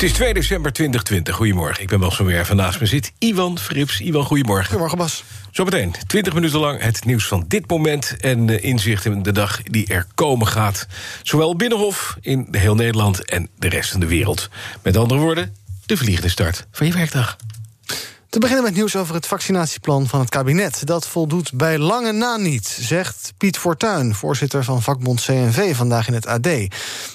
Het is 2 december 2020. Goedemorgen, ik ben Bas van Werven. Naast me zit Iwan Frips. Iwan, goedemorgen. Goedemorgen, Bas. Zometeen 20 minuten lang het nieuws van dit moment... en uh, inzicht in de dag die er komen gaat. Zowel Binnenhof, in heel Nederland en de rest van de wereld. Met andere woorden, de vliegende start van je werkdag. Te beginnen met nieuws over het vaccinatieplan van het kabinet. Dat voldoet bij lange na niet, zegt Piet Fortuyn, voorzitter van vakbond CNV, vandaag in het AD.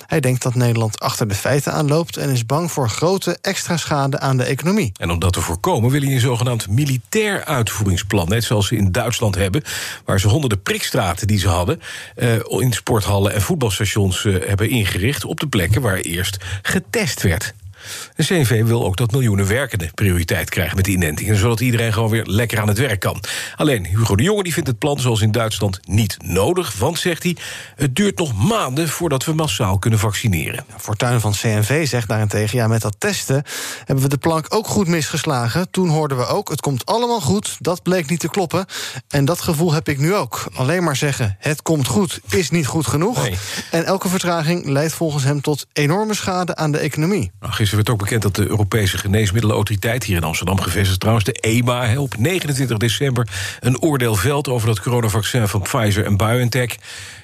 Hij denkt dat Nederland achter de feiten aanloopt en is bang voor grote extra schade aan de economie. En om dat te voorkomen wil hij een zogenaamd militair uitvoeringsplan, net zoals ze in Duitsland hebben, waar ze honderden prikstraten die ze hadden uh, in sporthallen en voetbalstations uh, hebben ingericht op de plekken waar eerst getest werd. De CNV wil ook dat miljoenen werkenden prioriteit krijgen met de inentingen... zodat iedereen gewoon weer lekker aan het werk kan. Alleen Hugo de Jonge die vindt het plan zoals in Duitsland niet nodig... want, zegt hij, het duurt nog maanden voordat we massaal kunnen vaccineren. Fortuin van CNV zegt daarentegen... ja, met dat testen hebben we de plank ook goed misgeslagen. Toen hoorden we ook, het komt allemaal goed, dat bleek niet te kloppen. En dat gevoel heb ik nu ook. Alleen maar zeggen, het komt goed, is niet goed genoeg. Nee. En elke vertraging leidt volgens hem tot enorme schade aan de economie. Nou, gisteren werd ook bekend dat de Europese Geneesmiddelenautoriteit... hier in Amsterdam gevestigd trouwens, de EMA... op 29 december een oordeel veld over dat coronavaccin van Pfizer en BioNTech...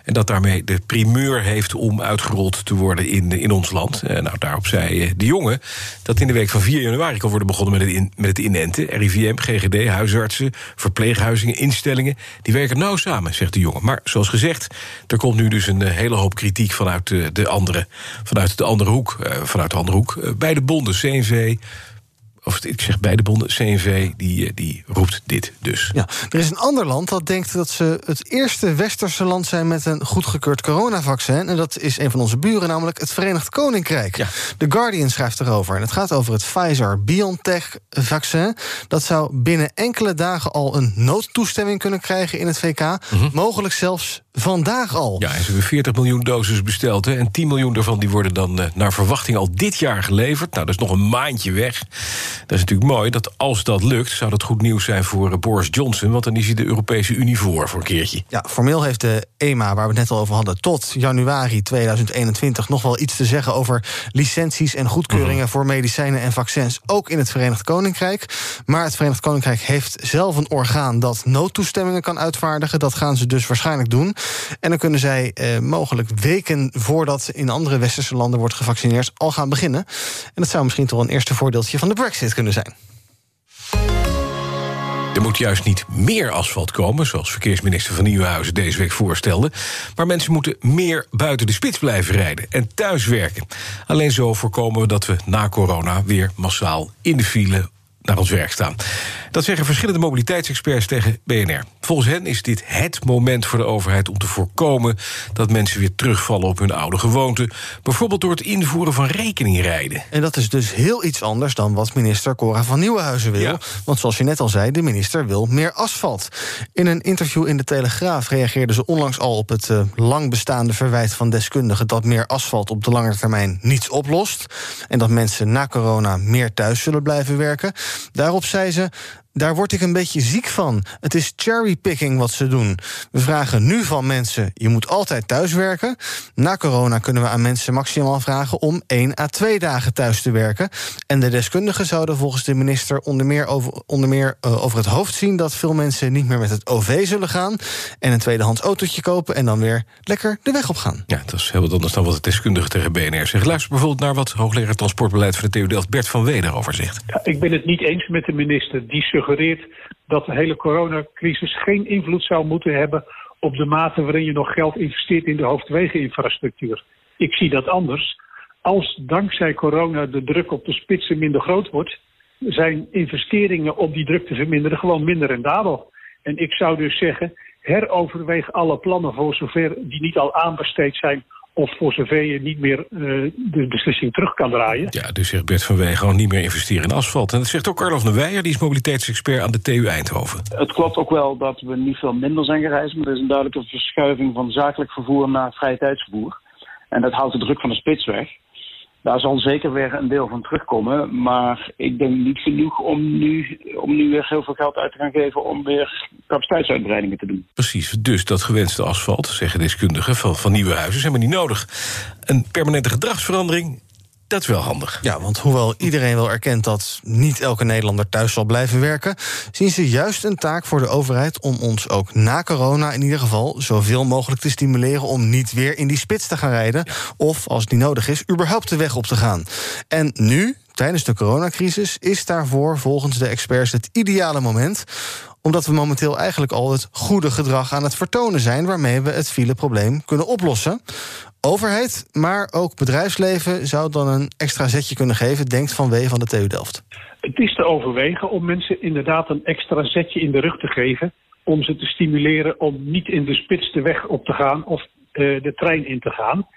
En dat daarmee de primeur heeft om uitgerold te worden in, in ons land. Uh, nou, daarop zei uh, de jongen dat in de week van 4 januari kan worden begonnen met het, met het inenten. RIVM, GGD, huisartsen, verpleeghuizen, instellingen. Die werken nauw samen, zegt de jongen. Maar zoals gezegd, er komt nu dus een hele hoop kritiek vanuit de, andere, vanuit de andere hoek. vanuit de andere hoek. bij de bonden, CNV, of ik zeg beide bonden, CNV, die, eh, die roept dit dus. Ja, er is een ander land dat denkt dat ze het eerste westerse land zijn met een goedgekeurd coronavaccin. En dat is een van onze buren, namelijk het Verenigd Koninkrijk. Ja. The Guardian schrijft erover. En het gaat over het Pfizer-BioNTech-vaccin. Dat zou binnen enkele dagen al een noodtoestemming kunnen krijgen in het VK. Mhm. Mogelijk zelfs vandaag al. Ja, en ze hebben 40 miljoen doses besteld. Hè, en 10 miljoen daarvan die worden dan uh, naar verwachting al dit jaar geleverd. Nou, dat is nog een maandje weg. Dat is natuurlijk mooi dat als dat lukt... zou dat goed nieuws zijn voor uh, Boris Johnson... want dan is hij de Europese Unie voor, voor een keertje. Ja, formeel heeft de EMA, waar we het net al over hadden... tot januari 2021 nog wel iets te zeggen... over licenties en goedkeuringen -hmm. voor medicijnen en vaccins... ook in het Verenigd Koninkrijk. Maar het Verenigd Koninkrijk heeft zelf een orgaan... dat noodtoestemmingen kan uitvaardigen. Dat gaan ze dus waarschijnlijk doen. En dan kunnen zij eh, mogelijk weken voordat in andere westerse landen wordt gevaccineerd al gaan beginnen. En dat zou misschien toch een eerste voordeeltje van de Brexit kunnen zijn. Er moet juist niet meer asfalt komen, zoals verkeersminister van Nieuwenhuizen deze week voorstelde. Maar mensen moeten meer buiten de spits blijven rijden en thuiswerken. Alleen zo voorkomen we dat we na corona weer massaal in de file naar ons werk staan. Dat zeggen verschillende mobiliteitsexperts tegen BNR. Volgens hen is dit het moment voor de overheid om te voorkomen dat mensen weer terugvallen op hun oude gewoonten. Bijvoorbeeld door het invoeren van rekeningrijden. En dat is dus heel iets anders dan wat minister Cora van Nieuwenhuizen wil. Ja. Want zoals je net al zei, de minister wil meer asfalt. In een interview in de Telegraaf reageerde ze onlangs al op het uh, lang bestaande verwijt van deskundigen dat meer asfalt op de lange termijn niets oplost. En dat mensen na corona meer thuis zullen blijven werken. Daarop zei ze: daar word ik een beetje ziek van. Het is cherrypicking wat ze doen. We vragen nu van mensen: je moet altijd thuiswerken. Na corona kunnen we aan mensen maximaal vragen om één à twee dagen thuis te werken. En de deskundigen zouden volgens de minister onder meer over, onder meer, uh, over het hoofd zien dat veel mensen niet meer met het OV zullen gaan. En een tweedehands autootje kopen en dan weer lekker de weg op gaan. Ja, dat is heel wat anders dan wat de deskundigen tegen BNR zeggen. Luister bijvoorbeeld naar wat hoogleraar transportbeleid van de TU Delft Bert van Weder over zegt. Ja, ik ben het niet eens met de minister. Die suggereert dat de hele coronacrisis geen invloed zou moeten hebben op de mate waarin je nog geld investeert in de hoofdwegeninfrastructuur. Ik zie dat anders. Als dankzij corona de druk op de spitsen minder groot wordt, zijn investeringen om die druk te verminderen gewoon minder rendabel. En ik zou dus zeggen, heroverweeg alle plannen voor zover die niet al aanbesteed zijn of voor zover je niet meer uh, de beslissing terug kan draaien. Ja, dus zegt Bert van Wij gewoon niet meer investeren in asfalt. En dat zegt ook Carlos de Weijer, die is mobiliteitsexpert aan de TU Eindhoven. Het klopt ook wel dat we niet veel minder zijn gereisd, maar er is een duidelijke verschuiving van zakelijk vervoer naar vrije tijdsvervoer. En dat houdt de druk van de spits weg. Daar zal zeker weer een deel van terugkomen. Maar ik denk niet genoeg om nu, om nu weer heel veel geld uit te gaan geven om weer capaciteitsuitbreidingen te doen. Precies, dus dat gewenste asfalt, zeggen deskundigen, van, van nieuwe huizen is helemaal niet nodig. Een permanente gedragsverandering dat is wel handig. Ja, want hoewel iedereen wel erkent dat niet elke Nederlander thuis zal blijven werken, zien ze juist een taak voor de overheid om ons ook na corona in ieder geval zoveel mogelijk te stimuleren om niet weer in die spits te gaan rijden. Of als niet nodig is, überhaupt de weg op te gaan. En nu, tijdens de coronacrisis, is daarvoor volgens de experts het ideale moment omdat we momenteel eigenlijk al het goede gedrag aan het vertonen zijn waarmee we het fileprobleem kunnen oplossen. Overheid, maar ook bedrijfsleven zou dan een extra zetje kunnen geven, denkt Van Wee van de TU Delft. Het is te overwegen om mensen inderdaad een extra zetje in de rug te geven. Om ze te stimuleren om niet in de spits de weg op te gaan of uh, de trein in te gaan.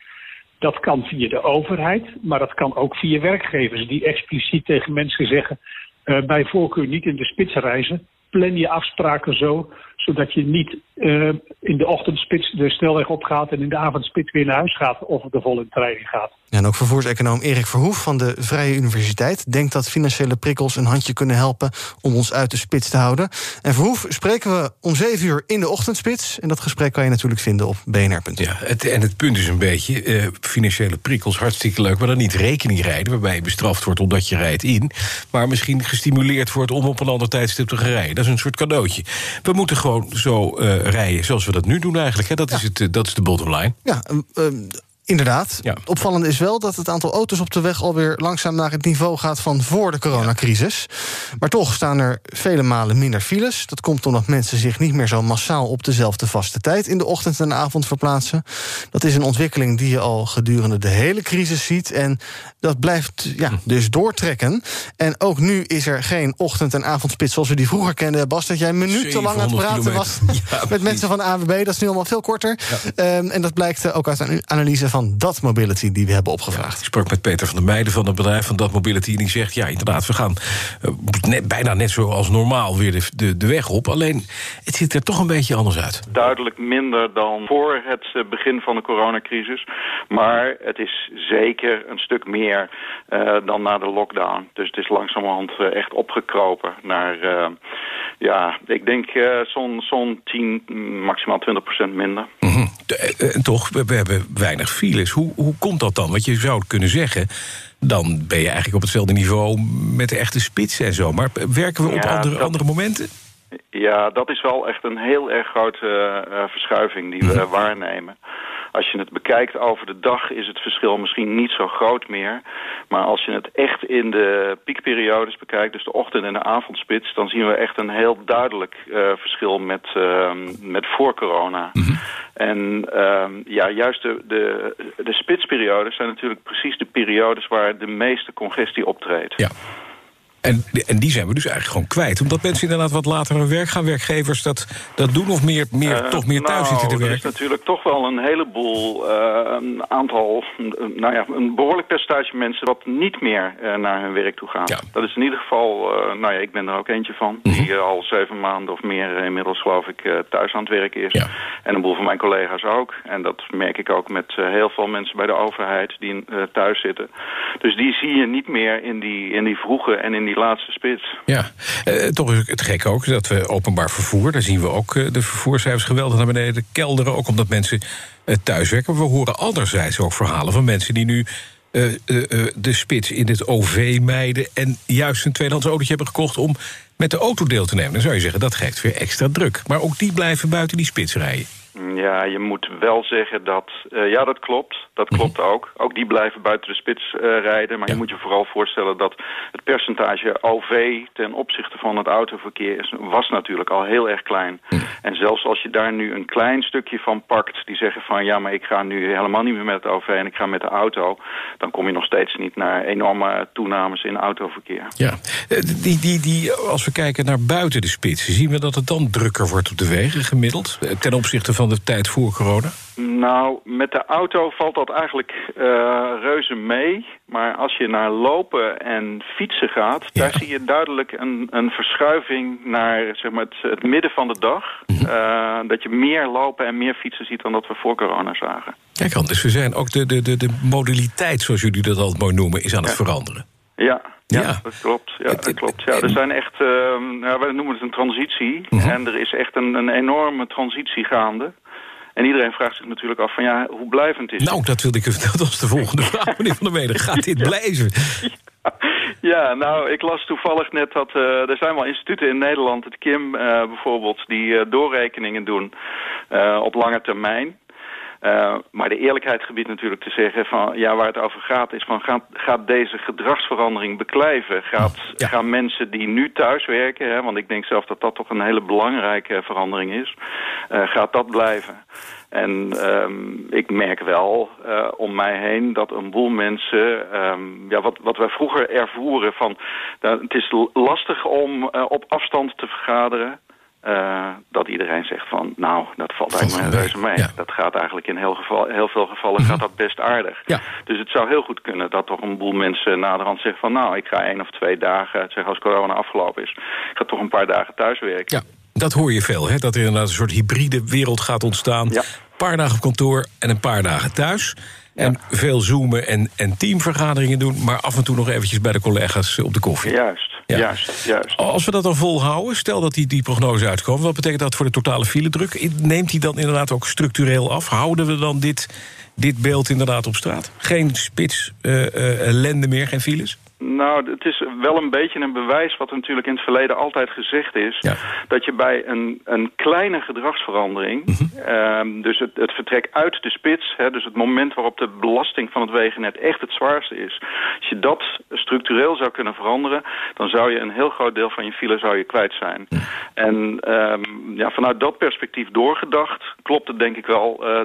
Dat kan via de overheid, maar dat kan ook via werkgevers die expliciet tegen mensen zeggen: uh, bij voorkeur niet in de spits reizen. Plan je afspraken zo zodat je niet uh, in de ochtendspits de snelweg opgaat en in de avondspits weer naar huis gaat of de volle trein gaat. en ook vervoerseconoom Erik Verhoef van de Vrije Universiteit denkt dat financiële prikkels een handje kunnen helpen om ons uit de spits te houden. En Verhoef spreken we om 7 uur in de ochtendspits. En dat gesprek kan je natuurlijk vinden op bnr.nl. Ja, het, en het punt is een beetje: uh, financiële prikkels, hartstikke leuk, maar dan niet rekening rijden, waarbij je bestraft wordt omdat je rijdt in, maar misschien gestimuleerd wordt om op een ander tijdstip te gaan rijden. Dat is een soort cadeautje. We moeten gewoon zo uh, rijden zoals we dat nu doen eigenlijk. Hè? Dat, is het, uh, dat is de bottom line. Ja, uh, Inderdaad. Ja. Opvallend is wel dat het aantal auto's op de weg alweer langzaam naar het niveau gaat van voor de coronacrisis. Maar toch staan er vele malen minder files. Dat komt omdat mensen zich niet meer zo massaal op dezelfde vaste tijd in de ochtend en de avond verplaatsen. Dat is een ontwikkeling die je al gedurende de hele crisis ziet. En dat blijft ja, dus doortrekken. En ook nu is er geen ochtend- en avondspits zoals we die vroeger kenden. Bas, dat jij minutenlang aan het praten kilometer. was ja, met mensen van de AWB. Dat is nu allemaal veel korter. Ja. Um, en dat blijkt ook uit een analyse van Dat Mobility die we hebben opgevraagd. Ja, ik sprak met Peter van der Meijden van het bedrijf van Dat Mobility. En die zegt, ja inderdaad, we gaan uh, net, bijna net zoals normaal weer de, de, de, weg op. Alleen, het ziet er toch een beetje anders uit. Duidelijk minder dan voor het uh, begin van de coronacrisis. Maar het is zeker een stuk meer uh, dan na de lockdown. Dus het is langzamerhand echt opgekropen naar... ja, ik denk zo'n zo'n 10, maximaal 20 procent minder. Mm -hmm. Toch, we hebben weinig files. Hoe, hoe komt dat dan? Want je zou kunnen zeggen dan ben je eigenlijk op hetzelfde niveau met de echte spits en zo. Maar werken we op ja, andere, dat, andere momenten? Ja, dat is wel echt een heel erg grote uh, verschuiving die we mm. waarnemen. Als je het bekijkt over de dag is het verschil misschien niet zo groot meer. Maar als je het echt in de piekperiodes bekijkt, dus de ochtend- en de avondspits... dan zien we echt een heel duidelijk uh, verschil met, uh, met voor corona. Mm -hmm. En uh, ja, juist de, de, de spitsperiodes zijn natuurlijk precies de periodes... waar de meeste congestie optreedt. Ja. En, en die zijn we dus eigenlijk gewoon kwijt. Omdat mensen inderdaad wat later naar werk gaan. Werkgevers dat, dat doen of meer, meer, uh, toch meer thuis nou, zitten te werken? Er is natuurlijk toch wel een heleboel, uh, een aantal, nou ja, een behoorlijk percentage mensen... dat niet meer uh, naar hun werk toe gaan. Ja. Dat is in ieder geval, nou ja, ik ben er ook eentje van... Mm -hmm. die al zeven maanden of meer inmiddels geloof ik thuis aan het werken is. Ja. En een boel van mijn collega's ook. En dat merk ik ook met heel veel mensen bij de overheid die thuis zitten. Dus die zie je niet meer in die, in die vroege en in die laatste spits. Ja, uh, toch is het gek ook dat we openbaar vervoer... daar zien we ook uh, de vervoercijfers geweldig naar beneden kelderen... ook omdat mensen uh, thuiswerken. We horen anderzijds ook verhalen van mensen die nu... de spits in het OV mijden... en juist een tweedehands autootje hebben gekocht... om met de auto deel te nemen. Dan zou je zeggen, dat geeft weer extra druk. Maar ook die blijven buiten die spits rijden. Ja, je moet wel zeggen dat... Uh, ja, dat klopt. Dat klopt mm -hmm. ook. Ook die blijven buiten de spits uh, rijden. Maar ja. je moet je vooral voorstellen dat het percentage OV... ten opzichte van het autoverkeer is, was natuurlijk al heel erg klein. Mm. En zelfs als je daar nu een klein stukje van pakt... die zeggen van ja, maar ik ga nu helemaal niet meer met het OV... en ik ga met de auto... dan kom je nog steeds niet naar enorme toenames in autoverkeer. Ja, die, die, die, als we kijken naar buiten de spits... zien we dat het dan drukker wordt op de wegen gemiddeld... ten opzichte van de tijd voor corona? Nou, met de auto valt dat eigenlijk uh, reuze mee. Maar als je naar lopen en fietsen gaat... daar zie je duidelijk een, een verschuiving naar zeg maar, het, het midden van de dag. Mhm. Uh, dat je meer lopen en meer fietsen ziet dan dat we voor corona zagen. Kijk, anders, we zijn ook de, de, de, de modaliteit, zoals jullie dat altijd mooi noemen... is aan het veranderen. Ja, ja, ja, dat klopt. Ja, dat klopt. Ja, er zijn echt, uh, ja, wij noemen het een transitie. Mhm. En er is echt een, een enorme transitie gaande. En iedereen vraagt zich natuurlijk af van ja, hoe blijvend is Nou, dat wilde ik dat was de volgende vraag, meneer Van der Mede. Gaat dit blijven? Ja, nou, ik las toevallig net dat uh, er zijn wel instituten in Nederland, het KIM uh, bijvoorbeeld, die uh, doorrekeningen doen op lange termijn. Uh, maar de eerlijkheid gebiedt natuurlijk te zeggen van ja, waar het over gaat is van gaat, gaat deze gedragsverandering beklijven? Gaat, Gaan mensen die nu thuiswerken, hè, want ik denk zelf dat dat toch een hele belangrijke verandering is, uh, gaat dat blijven? En um, ik merk wel uh, om mij heen dat een boel mensen... Um, ja, wat, wat wij vroeger ervoeren van... Uh, het is lastig om uh, op afstand te vergaderen. Uh, dat iedereen zegt van, nou, dat valt eigenlijk me reuze mee. Dat gaat eigenlijk in heel, geval, heel veel gevallen mhm. gaat dat best aardig. Ja. Dus het zou heel goed kunnen dat toch een boel mensen naderhand zeggen van... nou, ik ga één of twee dagen, zeg als corona afgelopen is... ik ga toch een paar dagen thuiswerken. Ja. Dat hoor je veel, hè? dat er inderdaad een soort hybride wereld gaat ontstaan. Ja. Een paar dagen op kantoor en een paar dagen thuis. En veel zoomen en, en teamvergaderingen doen... maar af en toe nog eventjes bij de collega's op de koffie. Juist, juist, juist. Als we dat dan volhouden, stel dat die, die prognose uitkomt... wat betekent dat voor de totale filedruk? Neemt die dan inderdaad ook structureel af? Houden we dan dit, dit beeld inderdaad op straat? Geen spits, uh, uh, ellende meer, geen files? Nou, het is wel een beetje een bewijs wat natuurlijk in het verleden altijd gezegd is. Dat je bij een, een kleine gedragsverandering, mhm. Ehm, dus het, het vertrek uit de spits, hè, dus het moment waarop de belasting van het wegennet echt het zwaarste is. Als je dat structureel zou kunnen veranderen, dan zou je een heel groot deel van je file zou je kwijt zijn. En um, ja, vanuit dat perspectief doorgedacht, klopt het denk ik wel uh,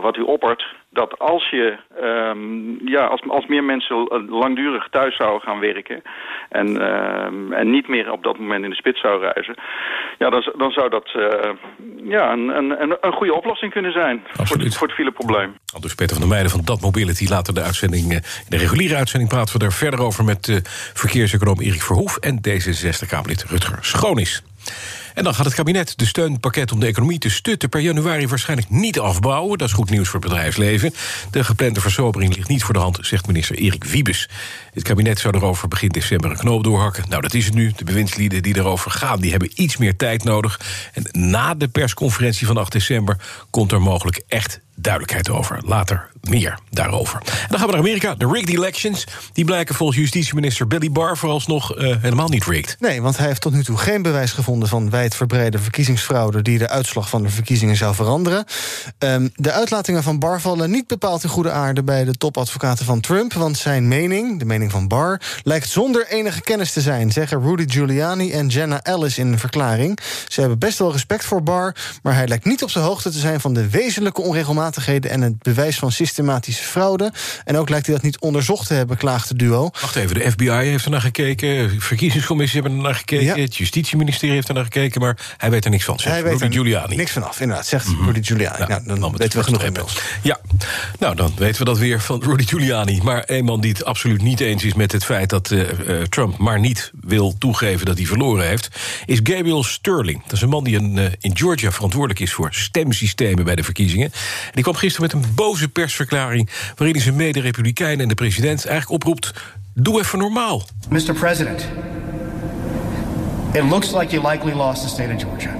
wat u oppert. Dat als je, um, ja, als, als meer mensen langdurig thuis zouden gaan werken... en, uh, en niet meer op dat moment in de spits zou reizen... ja, dan, dan zou dat uh, ja, een, een, een goede oplossing kunnen zijn voor, voor, het fileprobleem. Dus Peter van der Meijden van Dat Mobility. Later de uitzending, eh, in de reguliere uitzending praten we daar verder over... met uh, verkeerseconoom Erik Verhoef en D66-Kamerlid Rutger Schoonis. En dan gaat het kabinet de steunpakket om de economie te stutten... per januari waarschijnlijk niet afbouwen. Dat is goed nieuws voor het bedrijfsleven. De geplande versobering ligt niet voor de hand, zegt minister Erik Wiebes. Het kabinet zou erover begin december een knoop doorhakken. Nou, dat is het nu. De bewindslieden die erover gaan, die hebben iets meer tijd nodig. En na de persconferentie van 8 december... komt er mogelijk echt duidelijkheid over. Later meer daarover. Dan gaan we naar Amerika. De rigged elections. Die blijken volgens justitieminister Billy Barr vooralsnog uh, helemaal niet rigged. Nee, want hij heeft tot nu toe geen bewijs gevonden van wijdverbreide verkiezingsfraude die de uitslag van de verkiezingen zou veranderen. Um, de uitlatingen van Barr vallen niet bepaald in goede aarde bij de topadvocaten van Trump. Want zijn mening, de mening van Barr, lijkt zonder enige kennis te zijn, zeggen Rudy Giuliani en Jenna Ellis in een verklaring. Ze hebben best wel respect voor Barr, maar hij lijkt niet op zijn hoogte te zijn van de wezenlijke onregelmatigheden en het bewijs van systematische fraude. En ook lijkt hij dat niet onderzocht te hebben, klaagt de duo. Wacht even, de FBI heeft er naar gekeken, de verkiezingscommissie hebben er naar gekeken, het justitieministerie heeft er naar gekeken, maar hij weet er niks van. Hij weet er Giuliani. niks vanaf, inderdaad, zegt mm Rudy Giuliani. Nou, nou, dan weten we genoeg inmiddels. Ja, nou dan weten we dat weer van Rudy Giuliani. Maar een man die het absoluut niet eens is met het feit dat uh, uh, Trump maar niet wil toegeven dat hij verloren heeft, is Gabriel Sterling. Dat is een man die een, uh, in Georgia verantwoordelijk is voor stemsystemen bij de verkiezingen. En die kwam gisteren met een boze persverklaring waarin hij zijn mede-republikeinen en de president eigenlijk oproept: doe even normaal. Mr. President, it looks like you likely lost the state of Georgia.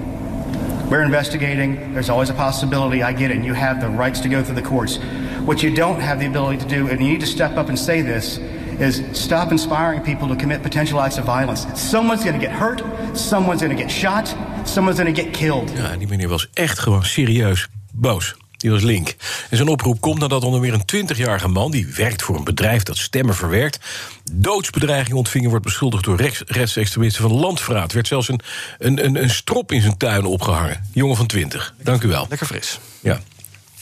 We're investigating. There's always a possibility. I get it. And you have the rights to go through the courts. What you don't have the ability to do, and you need to step up and say this, is stop inspiring people to commit potential acts of violence. Someone's going to get hurt. Someone's going to get shot. Someone's going to get killed. Ja, die meneer was echt gewoon serieus boos. Die was link. En zijn oproep komt nadat onder meer een 20-jarige man... die werkt voor een bedrijf dat stemmen verwerkt... doodsbedreiging ontvingen wordt beschuldigd door rechts, rechtsextremisten van landverraad. werd zelfs een, een, een, een strop in zijn tuin opgehangen. Jongen van 20. Dank u wel. Lekker fris. Ja.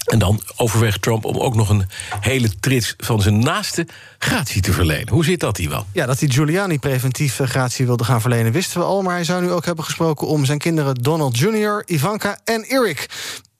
En dan overweegt Trump om ook nog een hele trits van zijn naaste gratie te verlenen. Hoe zit dat hier wel? Ja, dat hij Giuliani preventief gratie wilde gaan verlenen wisten we al... maar hij zou nu ook hebben gesproken om zijn kinderen Donald Jr., Ivanka en Eric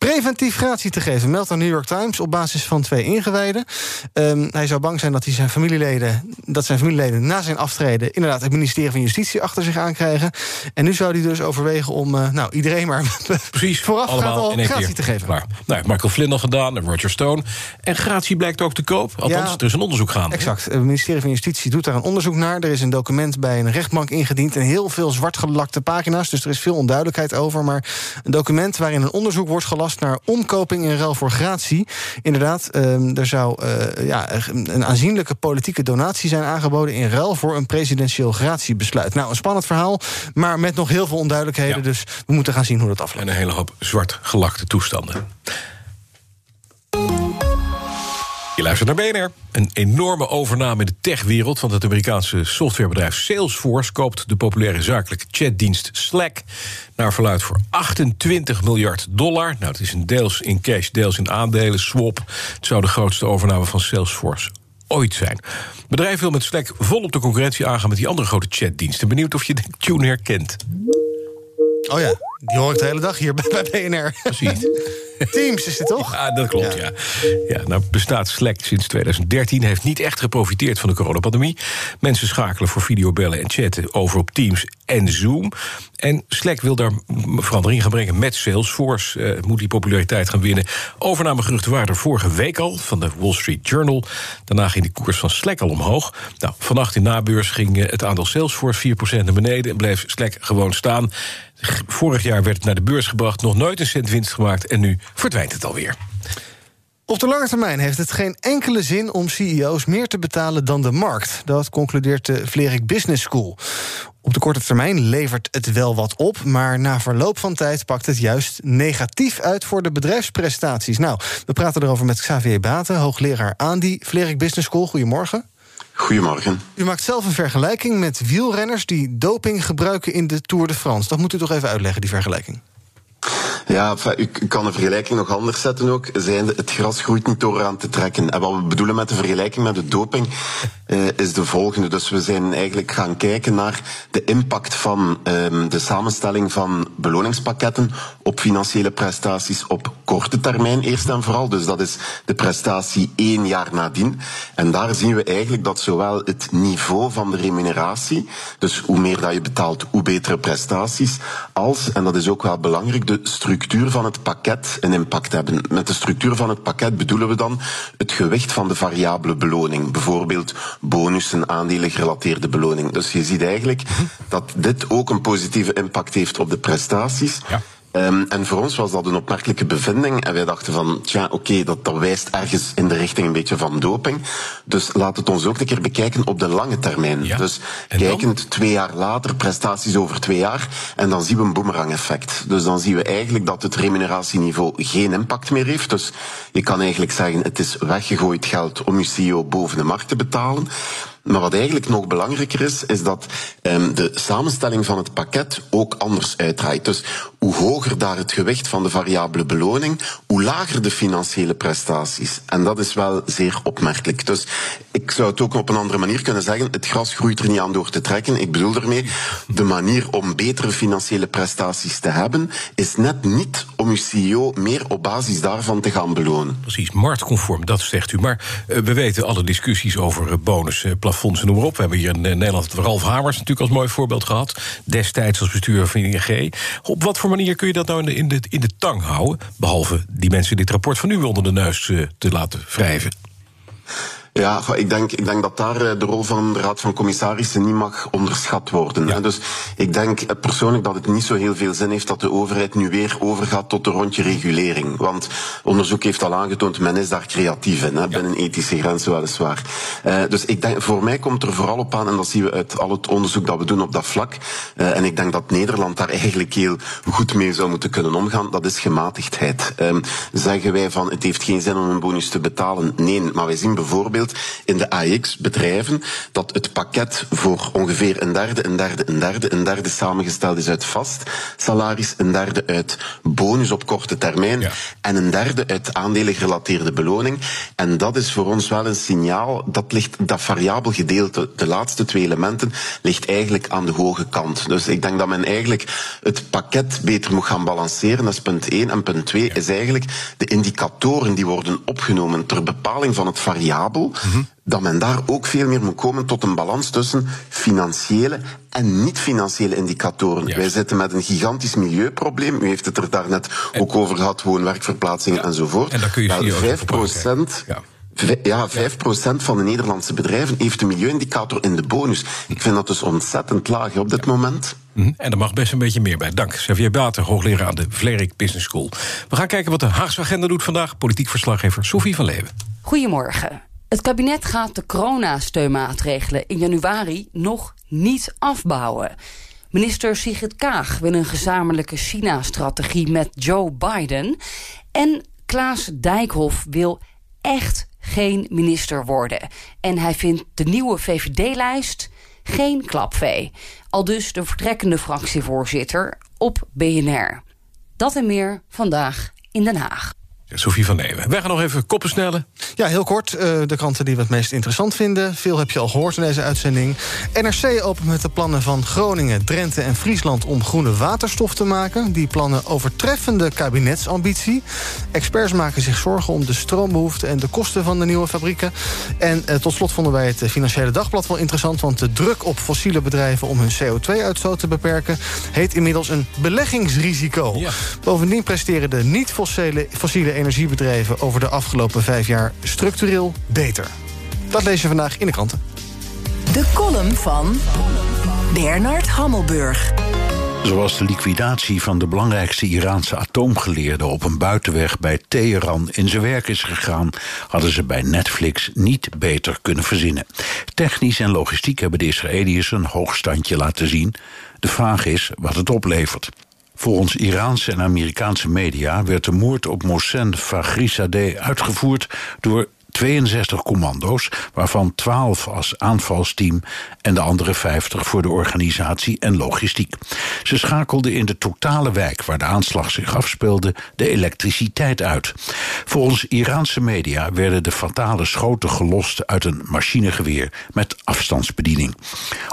preventief gratie te geven, meldt de New York Times op basis van twee ingewijden. Um, hij zou bang zijn dat, hij zijn familieleden, dat zijn familieleden na zijn aftreden inderdaad het ministerie van Justitie achter zich aankrijgen. En nu zou hij dus overwegen om uh, nou, iedereen maar Precies, vooraf al gratie keer. te geven. Klaar. Nou, Michael Flynn al gedaan, en Roger Stone. En gratie blijkt ook te koop. Althans, er is een onderzoek gaande. Exact. Het ministerie van Justitie doet daar een onderzoek naar. Er is een document bij een rechtbank ingediend en heel veel zwartgelakte pagina's. Dus er is veel onduidelijkheid over. Maar een document waarin een onderzoek wordt gelast naar omkoping in ruil voor gratie. Inderdaad, uh, er zou uh, ja, een aanzienlijke politieke donatie zijn aangeboden in ruil voor een presidentieel gratiebesluit. Nou, een spannend verhaal, maar met nog heel veel onduidelijkheden. Ja. Dus we moeten gaan zien hoe dat afloopt. En een hele hoop zwart gelakte toestanden. Je luistert naar BNR. Een enorme overname in de techwereld, want het Amerikaanse softwarebedrijf Salesforce koopt de populaire zakelijke chatdienst Slack naar verluid voor 28 miljard dollar. Nou, het is een deels in cash, deels in aandelen, swap. Het zou de grootste overname van Salesforce ooit zijn. Het bedrijf wil met Slack volop de concurrentie aangaan met die andere grote chatdiensten. Benieuwd of je de tune herkent. Oh ja, die hoor ik de hele dag hier bij BNR. Precies. Teams is dit toch? Ja, dat klopt, ja. ja. nou bestaat Slack sinds 2013, heeft niet echt geprofiteerd van de coronapandemie. Mensen schakelen voor videobellen en chatten over op Teams en Zoom. En Slack wil daar verandering gaan brengen met Salesforce. Uh, moet die populariteit gaan winnen. Overnamegeruchten waren er vorige week al van de Wall Street Journal. Daarna ging de koers van Slack al omhoog. Nou, vannacht in nabeurs ging eh, het aandeel Salesforce 4% naar beneden... en bleef Slack gewoon staan. Vorig jaar werd het naar de beurs gebracht, nog nooit een cent winst gemaakt... en nu verdwijnt het alweer. Op de lange termijn heeft het geen enkele zin om CEO's meer te betalen dan de markt. Dat concludeert de Vlerik Business School. Op de korte termijn levert het wel wat op, maar na verloop van tijd pakt het juist negatief uit voor de bedrijfsprestaties. Nou, we praten erover met Xavier Baten, hoogleraar aan die Vlerik Business School. Goedemorgen. Goedemorgen. U maakt zelf een vergelijking met wielrenners die doping gebruiken in de Tour de France. Dat moet u toch even uitleggen, die vergelijking? Ja, u kan de vergelijking nog anders zetten ook. Zijnde, het gras groeit niet door aan te trekken. En wat we bedoelen met de vergelijking met de doping uh, is de volgende. Dus we zijn eigenlijk gaan kijken naar de impact van um, de samenstelling van beloningspakketten op financiële prestaties op korte termijn eerst en vooral. Dus dat is de prestatie één jaar nadien. En daar zien we eigenlijk dat zowel het niveau van de remuneratie, dus hoe meer dat je betaalt, hoe betere prestaties, als, en dat is ook wel belangrijk, de structuur van het pakket een impact hebben. Met de structuur van het pakket bedoelen we dan het gewicht van de variabele beloning. Bijvoorbeeld bonussen, aandelen gerelateerde beloning. Dus je ziet eigenlijk dat dit ook een positieve impact heeft op de prestaties. Ja. Um, en voor ons was dat een opmerkelijke bevinding. En wij dachten van, tja, oké, okay, dat, dat wijst ergens in de richting een beetje van doping. Dus laat het ons ook een keer bekijken op de lange termijn. Ja. Dus en kijkend twee jaar later, prestaties over twee jaar. En dan zien we een boemerang-effect. Dus dan zien we eigenlijk dat het remuneratieniveau geen impact meer heeft. Dus je kan eigenlijk zeggen, het is weggegooid geld om je CEO boven de markt te betalen. Maar wat eigenlijk nog belangrijker is, is dat um, de samenstelling van het pakket ook anders uitdraait. Dus hoe hoger daar het gewicht van de variabele beloning, hoe lager de financiële prestaties. En dat is wel zeer opmerkelijk. Dus ik zou het ook op een andere manier kunnen zeggen, het gras groeit er niet aan door te trekken. Ik bedoel ermee, de manier om betere financiële prestaties te hebben, is net niet om uw CEO meer op basis daarvan te gaan belonen. Precies, marktconform, dat zegt u. Maar uh, we weten alle discussies over uh, bonus, uh, plafonds noem maar op. We hebben hier in Nederland Ralf Hamers natuurlijk als mooi voorbeeld gehad. Destijds als bestuurder van ING. Op wat voor manier kun je dat nou in de, in de, in de tang houden? Behalve die mensen dit rapport van u onder de neus te laten wrijven. Ja, ik denk, ik denk dat daar eh, de rol van de Raad van Commissarissen niet mag onderschat worden. Ja. Dus ik denk eh, persoonlijk dat het niet zo heel veel zin heeft dat de overheid nu weer overgaat tot de rondje regulering. Want onderzoek heeft al aangetoond, men is daar creatief in, hè, ja. binnen ethische grenzen weliswaar. Uh, dus ik denk, voor mij komt er vooral op aan, en dat zien we uit al het onderzoek dat we doen op dat vlak, uh, en ik denk dat Nederland daar eigenlijk heel goed mee zou moeten kunnen omgaan, dat is gematigdheid. Um, zeggen wij van, het heeft geen zin om een bonus te betalen? Nee, maar wij zien bijvoorbeeld bijvoorbeeld in de AX-bedrijven, dat het pakket voor ongeveer een derde, een derde, een derde, een derde samengesteld is uit vast salaris, een derde uit bonus op korte termijn en een derde uit aandelen gerelateerde beloning. En dat is voor ons wel een signaal, dat ligt, dat variabel gedeelte, de laatste twee elementen, ligt eigenlijk aan de hoge kant. Dus ik denk dat men eigenlijk het pakket beter moet gaan balanceren, dat is punt 1. En punt 2 is eigenlijk de indicatoren die worden opgenomen ter bepaling van het variabel, dat men daar ook veel meer moet komen tot een balans tussen financiële en niet-financiële indicatoren. Wij zitten met een gigantisch milieuprobleem. U heeft het er daarnet ook over gehad, woon-werkverplaatsingen enzovoort. En daar kun je Wel, CEO's 5 voor procent... Ja. V- Ja, 5% van de Nederlandse bedrijven heeft een milieuindicator in de bonus. Ik vind dat dus ontzettend laag op dit moment. Mhm. En er mag best een beetje meer bij. Dank, Xavier Bater, hoogleraar aan de Vlerik Business School. We gaan kijken wat de Haagse agenda doet vandaag. Politiek verslaggever Sophie van Leeuwen. Goedemorgen. Het kabinet gaat de coronasteunmaatregelen in januari nog niet afbouwen. Minister Sigrid Kaag wil een gezamenlijke China-strategie met Joe Biden. En Klaas Dijkhoff wil echt geen minister worden. En hij vindt de nieuwe VVD-lijst geen klapvee. Al dus de vertrekkende fractievoorzitter op BNR. Dat en meer vandaag in Den Haag. Sophie van Leeuwen. Wij gaan nog even koppen snellen. Ja, heel kort. eh, de kranten die we het meest interessant vinden. Veel heb je al gehoord in deze uitzending. NRC opent met de plannen van Groningen, Drenthe en Friesland... om groene waterstof te maken. Die plannen overtreffen de kabinetsambitie. Experts maken zich zorgen om de stroombehoefte... en de kosten van de nieuwe fabrieken. En eh, tot slot vonden wij het Financiële Dagblad wel interessant... want de druk op fossiele bedrijven om hun CO2-uitstoot te beperken... heet inmiddels een beleggingsrisico. Bovendien presteren de niet-fossiele fossiele energiebedrijven... over de afgelopen vijf jaar structureel beter. Dat lees je vandaag in de kranten. De column van Bernard Hammelburg. Zoals de liquidatie van de belangrijkste Iraanse atoomgeleerde op een buitenweg bij Teheran in zijn werk is gegaan, hadden ze bij Netflix niet beter kunnen verzinnen. Technisch en logistiek hebben de Israëliërs een hoogstandje laten zien. De vraag is wat het oplevert. Volgens Iraanse en Amerikaanse media werd de moord op Mohsen Faghrizadeh uitgevoerd door 62 commando's, waarvan 12 als aanvalsteam en de andere 50 voor de organisatie en logistiek. Ze schakelden in de totale wijk waar de aanslag zich afspeelde de elektriciteit uit. Volgens Iraanse media werden de fatale schoten gelost uit een machinegeweer met afstandsbediening.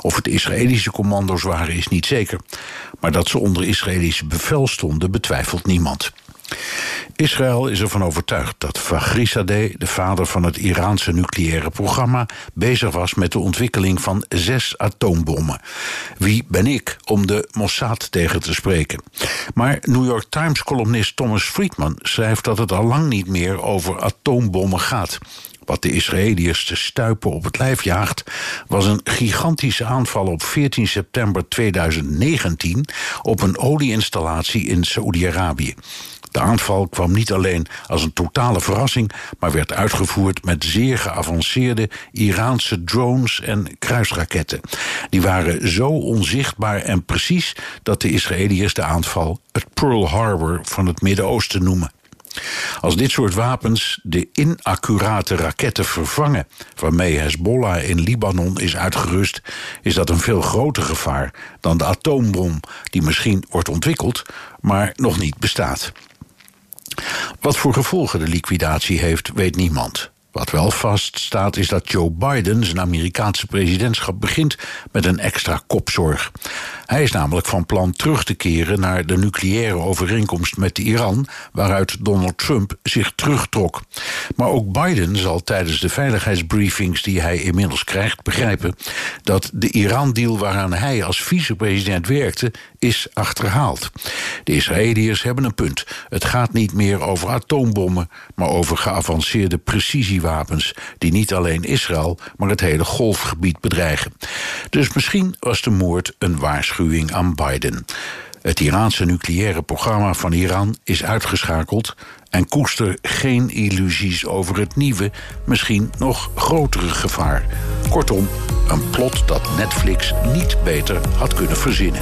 Of het Israëlische commando's waren is niet zeker, maar dat ze onder Israëlische bevel stonden betwijfelt niemand. Israël is ervan overtuigd dat Faghrizadeh, de vader van het Iraanse nucleaire programma, bezig was met de ontwikkeling van zes atoombommen. Wie ben ik om de Mossad tegen te spreken? Maar New York Times-columnist Thomas Friedman schrijft dat het al lang niet meer over atoombommen gaat. Wat de Israëliërs te stuipen op het lijf jaagt, was een gigantische aanval op 14 september 2019 op een olieinstallatie in Saoedi-Arabië. De aanval kwam niet alleen als een totale verrassing, maar werd uitgevoerd met zeer geavanceerde Iraanse drones en kruisraketten. Die waren zo onzichtbaar en precies dat de Israëliërs de aanval het Pearl Harbor van het Midden-Oosten noemen. Als dit soort wapens de inaccurate raketten vervangen waarmee Hezbollah in Libanon is uitgerust, is dat een veel groter gevaar dan de atoombom die misschien wordt ontwikkeld, maar nog niet bestaat. Wat voor gevolgen de liquidatie heeft, weet niemand. Wat wel vaststaat is dat Joe Biden zijn Amerikaanse presidentschap begint met een extra kopzorg. Hij is namelijk van plan terug te keren naar de nucleaire overeenkomst met Iran, waaruit Donald Trump zich terugtrok. Maar ook Biden zal tijdens de veiligheidsbriefings die hij inmiddels krijgt begrijpen dat de Iran-deal waaraan hij als vicepresident werkte is achterhaald. De Israëliërs hebben een punt. Het gaat niet meer over atoombommen, maar over geavanceerde precisiewapens die niet alleen Israël, maar het hele golfgebied bedreigen. Dus misschien was de moord een waarschuwing aan Biden. Het Iraanse nucleaire programma van Iran is uitgeschakeld en koester geen illusies over het nieuwe, misschien nog grotere gevaar. Kortom, een plot dat Netflix niet beter had kunnen verzinnen.